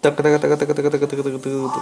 taca, taca, taca, taca, taca, taca, taca, taca, taca.